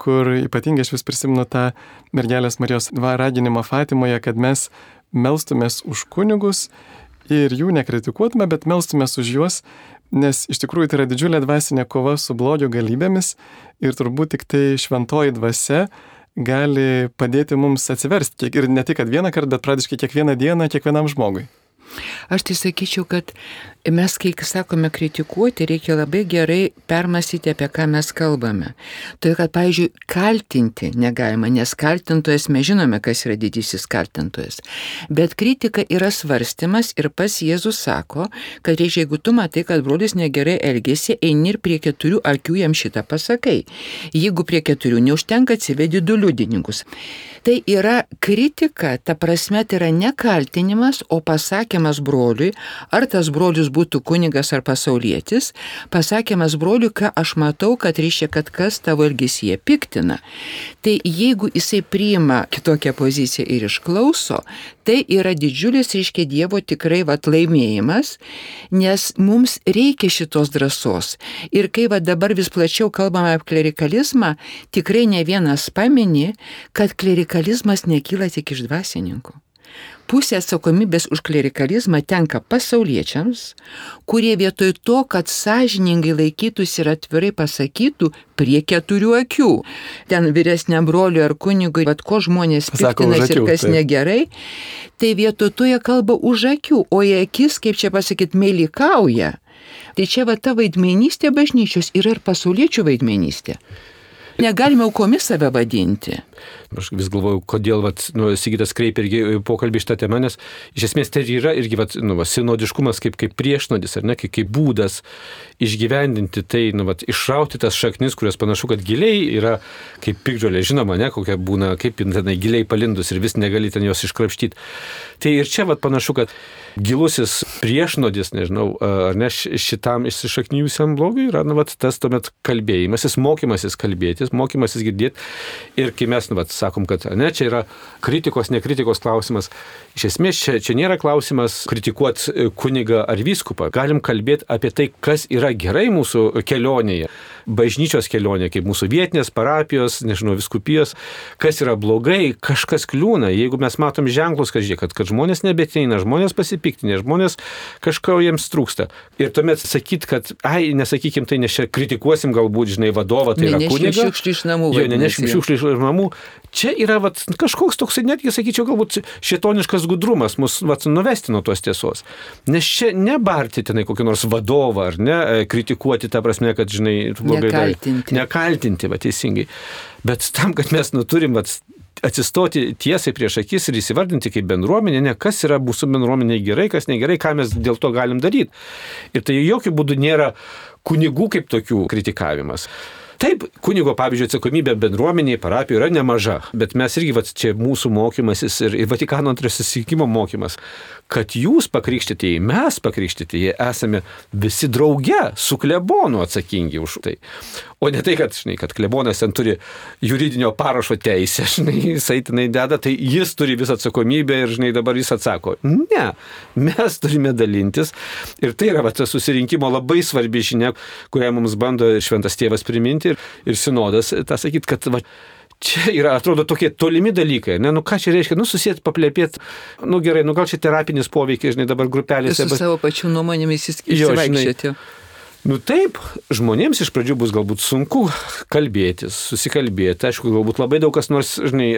kur ypatingai aš vis prisimenu tą mergelės Marijos raginimą Fatimoje, kad mes melstumės už kunigus ir jų nekritikuotume, bet melstumės už juos, nes iš tikrųjų tai yra didžiulė dvasinė kova su blogio galybėmis ir turbūt tik tai šventoji dvasia gali padėti mums atsiversti ir ne tik, kad vieną kartą, bet praktiškai kiekvieną dieną kiekvienam žmogui. Aš tai sakyčiau, kad mes, kai sakome kritikuoti, reikia labai gerai permastyti, apie ką mes kalbame. Todėl, kad, pavyzdžiui, kaltinti negalima, nes kaltintojas mes žinome, kas yra didysis kaltintojas. Bet kritika yra svarstymas ir pas Jėzus sako, kad reikia, jeigu tu matai, kad brolis negerai elgesi, eini ir prie keturių akių jam šitą pasakai. Jeigu prie keturių neužtenka, atsivedi du liudininkus. Tai yra kritika, ta prasme, tai yra ne kaltinimas, o pasakymas broliui, ar tas brolius būtų kunigas ar pasaulietis, pasakymas broliui, ką aš matau, kad reiškia, kad kas tavo elgesyje piktina. Tai jeigu jisai priima kitokią poziciją ir išklauso, tai yra didžiulis, reiškia, Dievo tikrai vat laimėjimas, nes mums reikia šitos drąsos. Ir kai va dabar vis plačiau kalbame apie klerikalizmą, tikrai ne vienas pamini, kad klerikalizmas nekyla tik iš dvasininkų pusė atsakomybės už klerikalizmą tenka pasauliečiams, kurie vietoj to, kad sąžiningai laikytųsi ir atvirai pasakytų prie keturių akių, ten vyresniam broliui ar kunigui, bet ko žmonės piktinasi ir kas tai. negerai, tai vietoj to jie kalba už akių, o į akis, kaip čia pasakyti, meilikauja. Tai čia va ta vaidmenystė bažnyčios yra ir pasauliečių vaidmenystė. Negalime aukomis save vadinti. Aš vis galvoju, kodėl vat, nu, Sigitas kreipia irgi pokalbį šitą temą, nes iš esmės tai yra irgi vat, nu, va, sinodiškumas kaip, kaip priešnodis, ar ne, kaip, kaip būdas išgyvendinti tai, nu, vat, išrauti tas šaknis, kurios panašu, kad giliai yra kaip pikdžiolė, žinoma, ne, kokia būna, kaip jinai giliai palindus ir vis negali ten jos iškrapštyti. Tai ir čia vat, panašu, kad gilusis priešnodis, nežinau, ar ne šitam išsišaknyjusiam blogiui yra, nu, vat, tas tuomet kalbėjimasis, mokymasis kalbėtis, mokymasis girdėti. Ir kai mes, nu, vat, sakom, kad ne, čia yra kritikos, nekritikos klausimas, iš esmės čia, čia nėra klausimas kritikuoti e, kunigą ar vyskupą. Galim kalbėti apie tai, kas yra gerai mūsų kelionėje bažnyčios kelionė, kaip mūsų vietinės parapijos, nežinau, viskupijos, kas yra blogai, kažkas kliūna. Jeigu mes matom ženklus, kad, žiūrėk, kad, kad žmonės nebeteina, žmonės pasipiktinė, žmonės kažko jiems trūksta. Ir tuomet sakyt, kad, ai, nesakykim tai, nes čia kritikuosim galbūt, žinai, vadovą, tai yra kunigas. Šiukšlių iš namų. Jo, nenešim šiukšlių iš namų. Čia yra vat, kažkoks toksai, netgi sakyčiau, galbūt šitoniškas gudrumas mus vat, nuvesti nuo tos tiesos. Nes čia nebarti tenai kokį nors vadovą, ar ne, kritikuoti tą prasme, kad, žinai, blogai nekaltinti. Dar, nekaltinti, va teisingai. Bet tam, kad mes nu, turim va, atsistoti tiesiai prieš akis ir įsivardinti kaip bendruomenė, ne kas yra mūsų bendruomenė gerai, kas negerai, ką mes dėl to galim daryti. Ir tai jokių būdų nėra kunigų kaip tokių kritikavimas. Taip, kunigo, pavyzdžiui, atsakomybė bendruomeniai, parapijoje yra nemaža, bet mes irgi, va, čia mūsų mokymasis ir, ir Vatikano antrojo susitikimo mokymas, kad jūs pakrikštytieji, mes pakrikštytieji esame visi drauge su klebonu atsakingi už tai. O ne tai, kad, žinai, kad klebonas ten turi juridinio parašo teisę, žinai, jisai tenai deda, tai jis turi visą atsakomybę ir, žinai, dabar jis atsako. Ne, mes turime dalintis. Ir tai yra va, tas susirinkimo labai svarbi žinia, kurią mums bando šventas tėvas priminti ir, ir sinodas tą sakyti, kad va, Čia yra, atrodo, tokie tolimi dalykai. Ne, nu ką čia reiškia, nu susėt, paplėpėt, nu gerai, nu gal čia terapinis poveikis, žinai, dabar grupelėse. Su bet... savo pačiu nuomonėmis įsivaikščioti. Nu taip, žmonėms iš pradžių bus galbūt sunku kalbėtis, susikalbėti. Aišku, galbūt labai daug kas nors, žinai,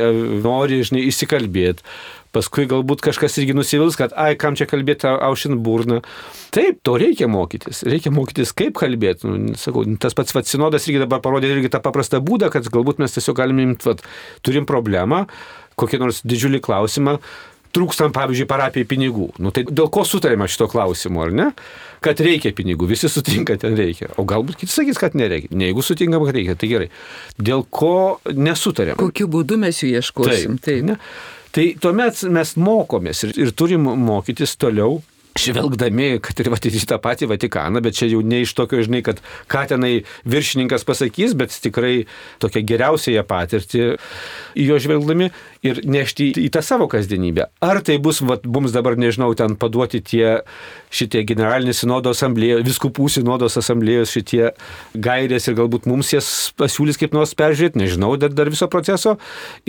nori, žinai, įsikalbėti. Paskui galbūt kažkas irgi nusivils, kad, ai, kam čia kalbėti, aušin burną. Taip, to reikia mokytis. Reikia mokytis, kaip kalbėti. Nu, sakau, tas pats vat, sinodas irgi dabar parodė irgi tą paprastą būdą, kad galbūt mes tiesiog galime imti, turim problemą, kokį nors didžiulį klausimą, trūkstam, pavyzdžiui, parapijai pinigų. Nu, tai dėl ko sutarėme šito klausimu, ar ne? Kad reikia pinigų, visi sutinka, ten reikia. O galbūt kiti sakys, kad nereikia. Ne, jeigu sutinkam, kad reikia, tai gerai. Dėl ko nesutarėm? Kokiu būdu mes jų ieškosim? Taip. taip. Ne? Tai tuomet mes mokomės ir, ir turim mokytis toliau žvelgdami, kad ir vat, į tą patį Vatikaną, bet čia jau ne iš tokio, žinai, kad ką tenai viršininkas pasakys, bet tikrai tokią geriausiąją patirtį į jo žvelgdami ir nešti į tą savo kasdienybę. Ar tai bus, vat, mums dabar, nežinau, ten paduoti tie šitie generalinis sinodo asamblėjos, viskupų sinodos asamblėjos šitie gairės ir galbūt mums jas pasiūlys kaip nors peržiūrėti, nežinau, dar, dar viso proceso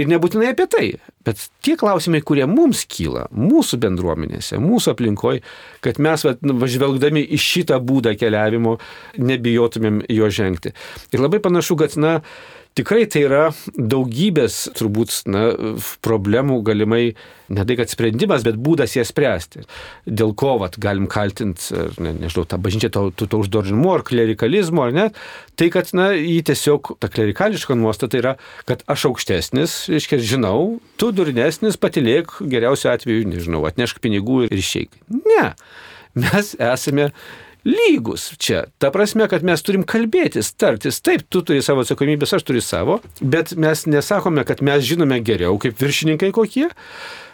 ir nebūtinai apie tai. Bet tie klausimai, kurie mums kyla, mūsų bendruomenėse, mūsų aplinkoje, kad mes nu, važvelgdami į šitą būdą keliavimo nebijotumėm jo žengti. Ir labai panašu, kad, na, tikrai tai yra daugybės turbūt na, problemų galimai, ne tai kad sprendimas, bet būdas jas spręsti. Dėl ko vat, galim kaltinti, ne, nežinau, tą bažnyčią to, to, to uždorimu ar klerikalizmu ar ne, tai kad, na, jį tiesiog, ta klerikališka nuostata yra, kad aš aukštesnis, reiškia, žinau, tu durnesnis, patilėk, geriausiu atveju, nežinau, atnešk pinigų ir išeik. Ne, mes esame lygus čia. Ta prasme, kad mes turim kalbėtis, tartis. Taip, tu turi savo atsakomybės, aš turiu savo, bet mes nesakome, kad mes žinome geriau kaip viršininkai kokie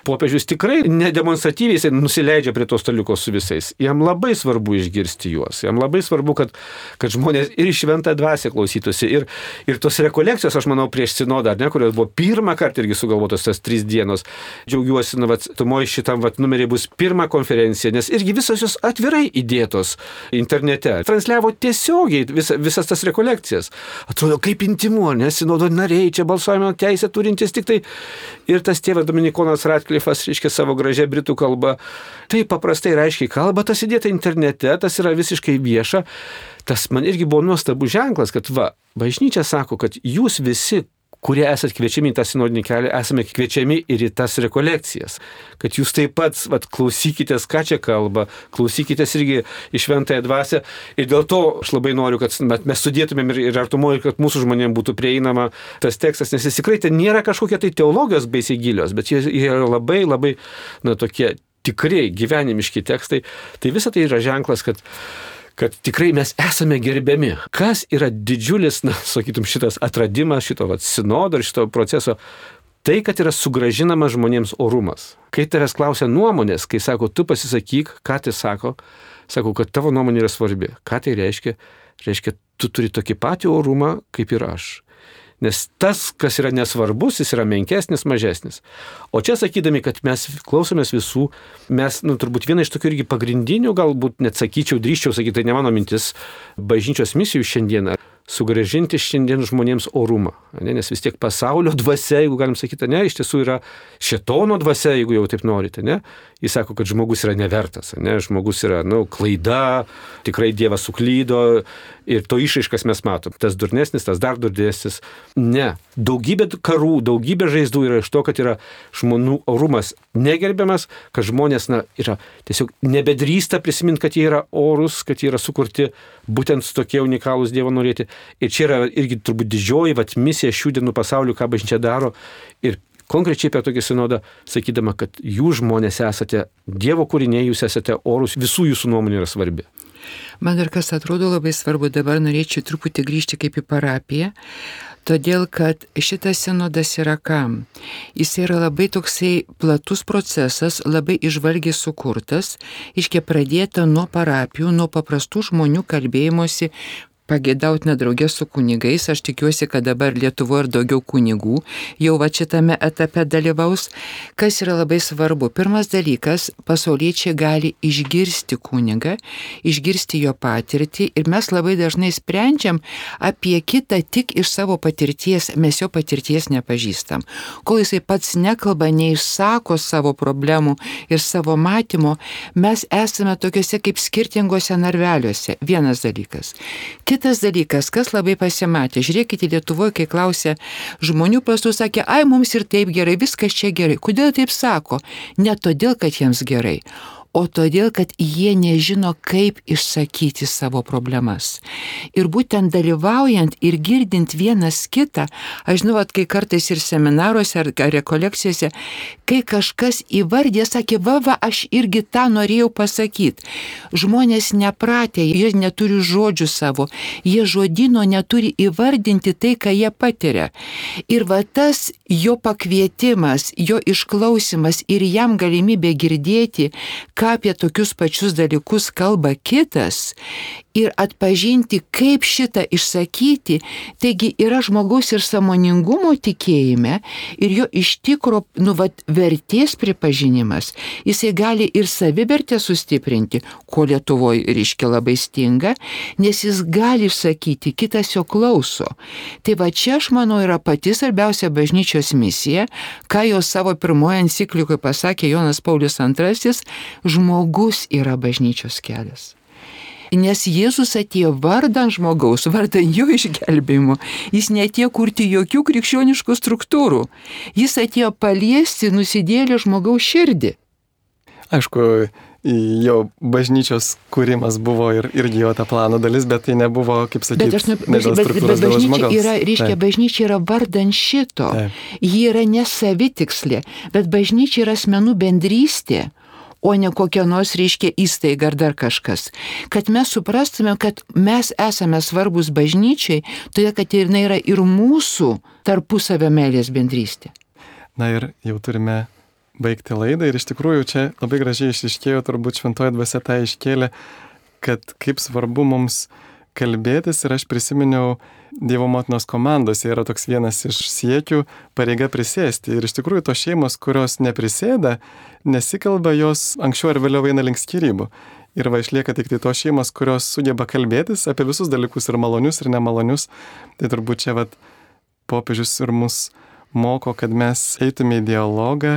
popiežius tikrai nedemonstratyviai nusileidžia prie to staliuko su visais. Jam labai svarbu išgirsti juos. Jam labai svarbu, kad, kad žmonės ir šventą dvasę klausytųsi. Ir, ir tos rekolekcijos, aš manau, prieš sinodą, ne, kurios buvo pirmą kartą irgi sugalvotos tas trys dienos. Džiaugiuosi, na, vat, tumoje šitam vat, numerį bus pirma konferencija, nes irgi visos jos atvirai įdėtos internete. Transliavo tiesiogiai visa, visas tas rekolekcijas. Atrodo, kaip intimu, nes sinodo nariai čia balsuojame teisę turintys tik tai. Ir tas tėvas Dominikonas Ratklifas reiškia, savo gražią britų kalbą. Tai paprastai ir aiškiai kalba, tas įdėta internete, tas yra visiškai vieša. Tas man irgi buvo nuostabus ženklas, kad va, bažnyčia sako, kad jūs visi kurie esate kviečiami į tą sinodinį kelią, esame kviečiami ir į tas rekolekcijas. Kad jūs taip pat vat, klausykitės, ką čia kalba, klausykitės irgi iš šventąją dvasę. Ir dėl to aš labai noriu, kad mes sudėtumėm ir, ir artumoju, kad mūsų žmonėms būtų prieinama tas tekstas, nes jis tikrai ten nėra kažkokie tai teologijos baisiai gilios, bet jie yra labai, labai, na, tokie tikrai gyvenimiški tekstai. Tai visa tai yra ženklas, kad kad tikrai mes esame gerbiami. Kas yra didžiulis, na, sakytum, šitas atradimas šito vat, sinodo ir šito proceso, tai, kad yra sugražinamas žmonėms orumas. Kai tavęs klausia nuomonės, kai sako, tu pasisakyk, ką tai sako, sako, kad tavo nuomonė yra svarbi. Ką tai reiškia? Reiškia, tu turi tokį patį orumą kaip ir aš. Nes tas, kas yra nesvarbus, jis yra menkesnis, mažesnis. O čia sakydami, kad mes klausomės visų, mes, nu, turbūt viena iš tokių irgi pagrindinių, galbūt net sakyčiau, drįščiau sakyti, tai ne mano mintis, bažnyčios misijų šiandieną sugražinti šiandien žmonėms orumą. Ne? Nes vis tiek pasaulio dvasia, jeigu galim sakyti, ne, iš tiesų yra šetono dvasia, jeigu jau taip norite. Ne? Jis sako, kad žmogus yra nevertas, ne? žmogus yra nu, klaida, tikrai Dievas suklydo ir to išaiškas mes matom. Tas durnesnis, tas dar durnesnis. Ne. Daugybė karų, daugybė žaizdų yra iš to, kad yra žmonių orumas negerbiamas, kad žmonės na, yra tiesiog nebedrįsta prisiminti, kad jie yra orus, kad jie yra sukurti būtent tokie unikalūs Dievo norėti. Ir čia yra irgi turbūt didžioji vat, misija šių dienų pasauliu, ką bažnyčia daro. Ir konkrečiai apie tokį sinodą, sakydama, kad jūs žmonės esate Dievo kūriniai, jūs esate orus, visų jūsų nuomonė yra svarbi. Man dar kas atrodo labai svarbu, dabar norėčiau truputį grįžti kaip į parapiją, todėl kad šitas sinodas yra kam? Jis yra labai toksai platus procesas, labai išvalgiai sukurtas, iškia pradėta nuo parapijų, nuo paprastų žmonių kalbėjimosi pagėdautina draugė su kunigais. Aš tikiuosi, kad dabar Lietuvoje ir daugiau kunigų jau va šitame etape dalyvaus. Kas yra labai svarbu? Pirmas dalykas, pasauliečiai gali išgirsti kunigą, išgirsti jo patirtį ir mes labai dažnai sprendžiam apie kitą tik iš savo patirties, mes jo patirties nepažįstam. Kol jisai pats nekalba, neišsako savo problemų ir savo matymo, mes esame tokiuose kaip skirtingose narveliuose. Vienas dalykas. Kitas dalykas, kas labai pasimatė, žiūrėkite Lietuvoje, kai klausė žmonių pasų, sakė, ai mums ir taip gerai, viskas čia gerai. Kodėl taip sako? Ne todėl, kad jiems gerai, o todėl, kad jie nežino, kaip išsakyti savo problemas. Ir būtent dalyvaujant ir girdint vienas kitą, aš žinau, kai kartais ir seminaruose ar rekolekcijose, kai kažkas įvardė, sakė, va, va, aš irgi tą norėjau pasakyti. Žmonės nepratę, jie neturi žodžių savo, jie žodino neturi įvardinti tai, ką jie patiria. Ir va tas jo pakvietimas, jo išklausimas ir jam galimybė girdėti, ką apie tokius pačius dalykus kalba kitas ir atpažinti, kaip šitą išsakyti, taigi yra žmogaus ir samoningumo tikėjime ir jo iš tikro, nu, vat, vertės pripažinimas. Jisai gali ir savivertę sustiprinti, ko Lietuvoje reiškia labai stinga, nes jis gali išsakyti, kitas jo klauso. Tai va čia, aš manau, yra pati svarbiausia bažnyčios misija, ką jo savo pirmoje enciklikoje pasakė Jonas Paulius II, žmogus yra bažnyčios kelias. Nes Jėzus atėjo vardan žmogaus, vardan jo išgelbėjimo. Jis netėjo kurti jokių krikščioniškų struktūrų. Jis atėjo paliesti nusidėlį žmogaus širdį. Aišku, jo bažnyčios kūrimas buvo ir, irgi jo ta plano dalis, bet tai nebuvo, kaip sakyti, bet, aš, ne, bet, bet, bet bažnyčia yra, reiškia, Taip. bažnyčia yra vardan šito. Taip. Ji yra nesavitikslė, bet bažnyčia yra asmenų bendrystė o ne kokia nors reiškia įstaiga ar dar kažkas. Kad mes suprastume, kad mes esame svarbus bažnyčiai, todėl kad jinai yra ir mūsų tarpusavio meilės bendrystė. Na ir jau turime baigti laidą ir iš tikrųjų čia labai gražiai išiškėjo, turbūt šventoji dvasia tą iškėlė, kad kaip svarbu mums kalbėtis ir aš prisiminiau Dievo motinos komandose yra toks vienas iš siekių pareiga prisėsti. Ir iš tikrųjų tos šeimos, kurios neprisėda, nesikalba, jos anksčiau ar vėliau eina link skirybų. Ir va išlieka tik tai tos šeimos, kurios sugeba kalbėtis apie visus dalykus ir malonius ir nemalonius. Tai turbūt čia vat popiežius ir mus moko, kad mes eitume į dialogą,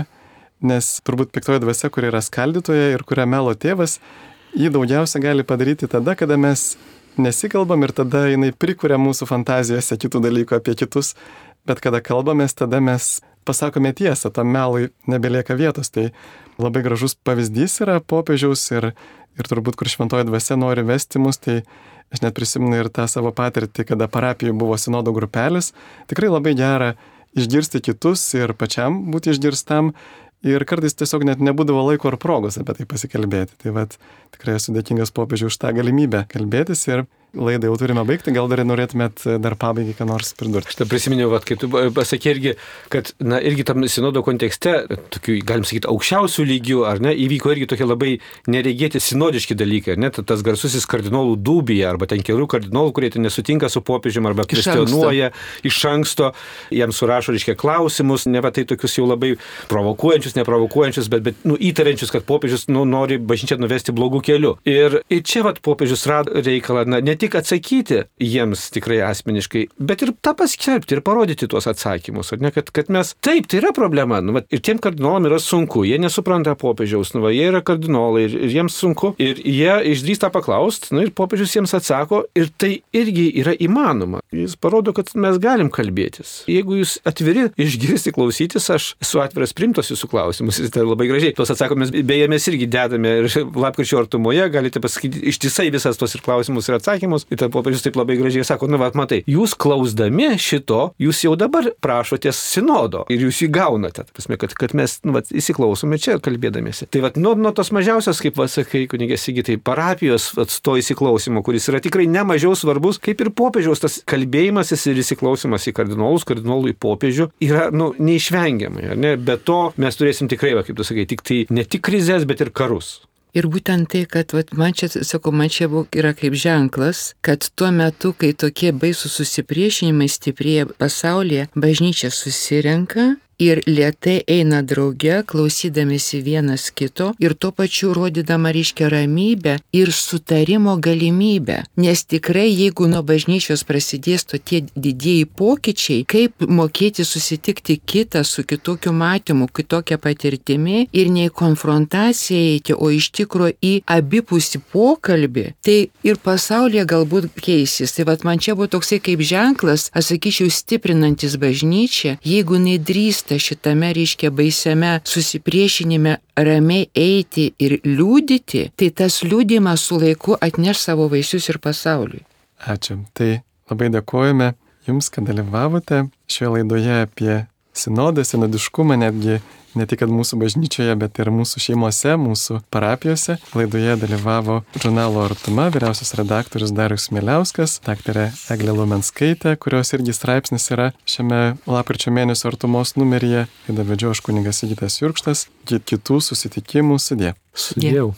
nes turbūt piktoji dvasia, kuri yra skaldytoja ir kurią melo tėvas, jį daugiausia gali padaryti tada, kada mes nesikalbam ir tada jinai prikuria mūsų fantazijose kitų dalykų apie kitus, bet kada kalbamės, tada mes pasakome tiesą, tam melui nebelieka vietos. Tai labai gražus pavyzdys yra popiežiaus ir, ir turbūt, kur šventoji dvasia nori vesti mus, tai aš net prisimenu ir tą savo patirtį, kada parapijoje buvo sinodo grupelis. Tikrai labai gera išgirsti kitus ir pačiam būti išgirstam ir kartais tiesiog net nebūdavo laiko ar progos apie tai pasikalbėti. Tai vad tikrai esu dėkingas popiežiui už tą galimybę kalbėtis ir laidą jau turime baigti, gal dar norėtumėt dar pabaigai ką nors pridurti. Aš prisiminiau, vat, kaip tu pasakė irgi, kad, na, irgi tam sinodo kontekste, tokių, galim sakyti, aukščiausių lygių, ar ne, įvyko irgi tokie labai neregėti sinodiški dalykai, ar ne, tas garsusis kardinolų dūbija, arba ten kelių kardinolų, kurie ten nesutinka su popiežiumi, arba kvestionuoja iš anksto, jam surašo, reiškia, klausimus, ne va tai tokius jau labai provokuojančius, neprovokuojančius, bet, bet nu, įtariančius, kad popiežius nu, nori bažnyčią nuvesti blogų kelių. Ir, ir čia vat popiežius rado reikalą, na, ne tik atsakyti jiems tikrai asmeniškai, bet ir tą paskelbti ir parodyti tuos atsakymus. Ne, kad, kad mes, taip, tai yra problema. Nu, va, ir tiem kardinolam yra sunku, jie nesupranta popiežiaus, nu, va, jie yra kardinolai ir, ir jiems sunku. Ir jie išdrįsta paklausti, nu, ir popiežius jiems atsako, ir tai irgi yra įmanoma. Jis parodo, kad mes galim kalbėtis. Jeigu jūs atviri išgirsti, klausytis, aš esu atviras primtos jūsų klausimus. Ir tai labai gražiai. Tuos atsakomus, beje, mes irgi dedame ir lapkričio artumoje, galite pasakyti ištisai visas tuos ir klausimus ir atsakymus atsakymus. Ir tada popiežius taip labai gražiai sako, nu, vat, matai, jūs klausdami šito, jūs jau dabar prašotės sinodo ir jūs jį gaunate. Pasme, kad, kad mes, nu, vat, įsiklausome čia kalbėdamėsi. Tai vat, nuo, nuo tos mažiausios, kaip pasakai, kunigės įgytai, parapijos atsto įsiklausimo, kuris yra tikrai nemažiau svarbus, kaip ir popiežiaus tas kalbėjimasis ir įsiklausimas į kardinolus, kardinolų į popiežių yra, nu, neišvengiamai. Ne? Be to mes turėsim tikrai, va, kaip tu sakai, tik tai ne tik krizės, bet ir karus. Ir būtent tai, kad vat, man čia, sakau, man čia yra kaip ženklas, kad tuo metu, kai tokie baisų susipriešinimai stiprėja pasaulyje, bažnyčia susirenka ir lietai eina drauge, klausydamėsi vienas kito ir tuo pačiu rodydama reiškia ramybę ir sutarimo galimybę. Nes tikrai, jeigu nuo bažnyčios prasidės tokie didieji pokyčiai, kaip mokėti susitikti kitą su kitokiu matymu, kitokia patirtimi ir ne į konfrontaciją eiti, o iš tikrųjų į abipusį pokalbį, tai ir pasaulyje galbūt keisis. Tai vad man čia buvo toksai kaip ženklas, aš sakyčiau, stiprinantis bažnyčią, jeigu nedrįsta pavyksta šitame reiškia baisiame susipriešinime ramiai eiti ir liūdyti, tai tas liūdimas su laiku atneš savo vaisius ir pasauliui. Ačiū. Tai labai dėkojame Jums, kad dalyvavote šioje laidoje apie sinodą, sinodiškumą, netgi ne tik mūsų bažnyčioje, bet ir mūsų šeimose, mūsų parapijose. Laidoje dalyvavo žurnalo Artuma vyriausias redaktorius Darius Miliauskas, daktarė Eglė Lumenskaitė, kurios irgi straipsnis yra šiame lapkričio mėnesio Artumos numeryje. Įdavedžio aš kuningas Įgytas Jurkštas. Kitų susitikimų sudė. Sudėjau.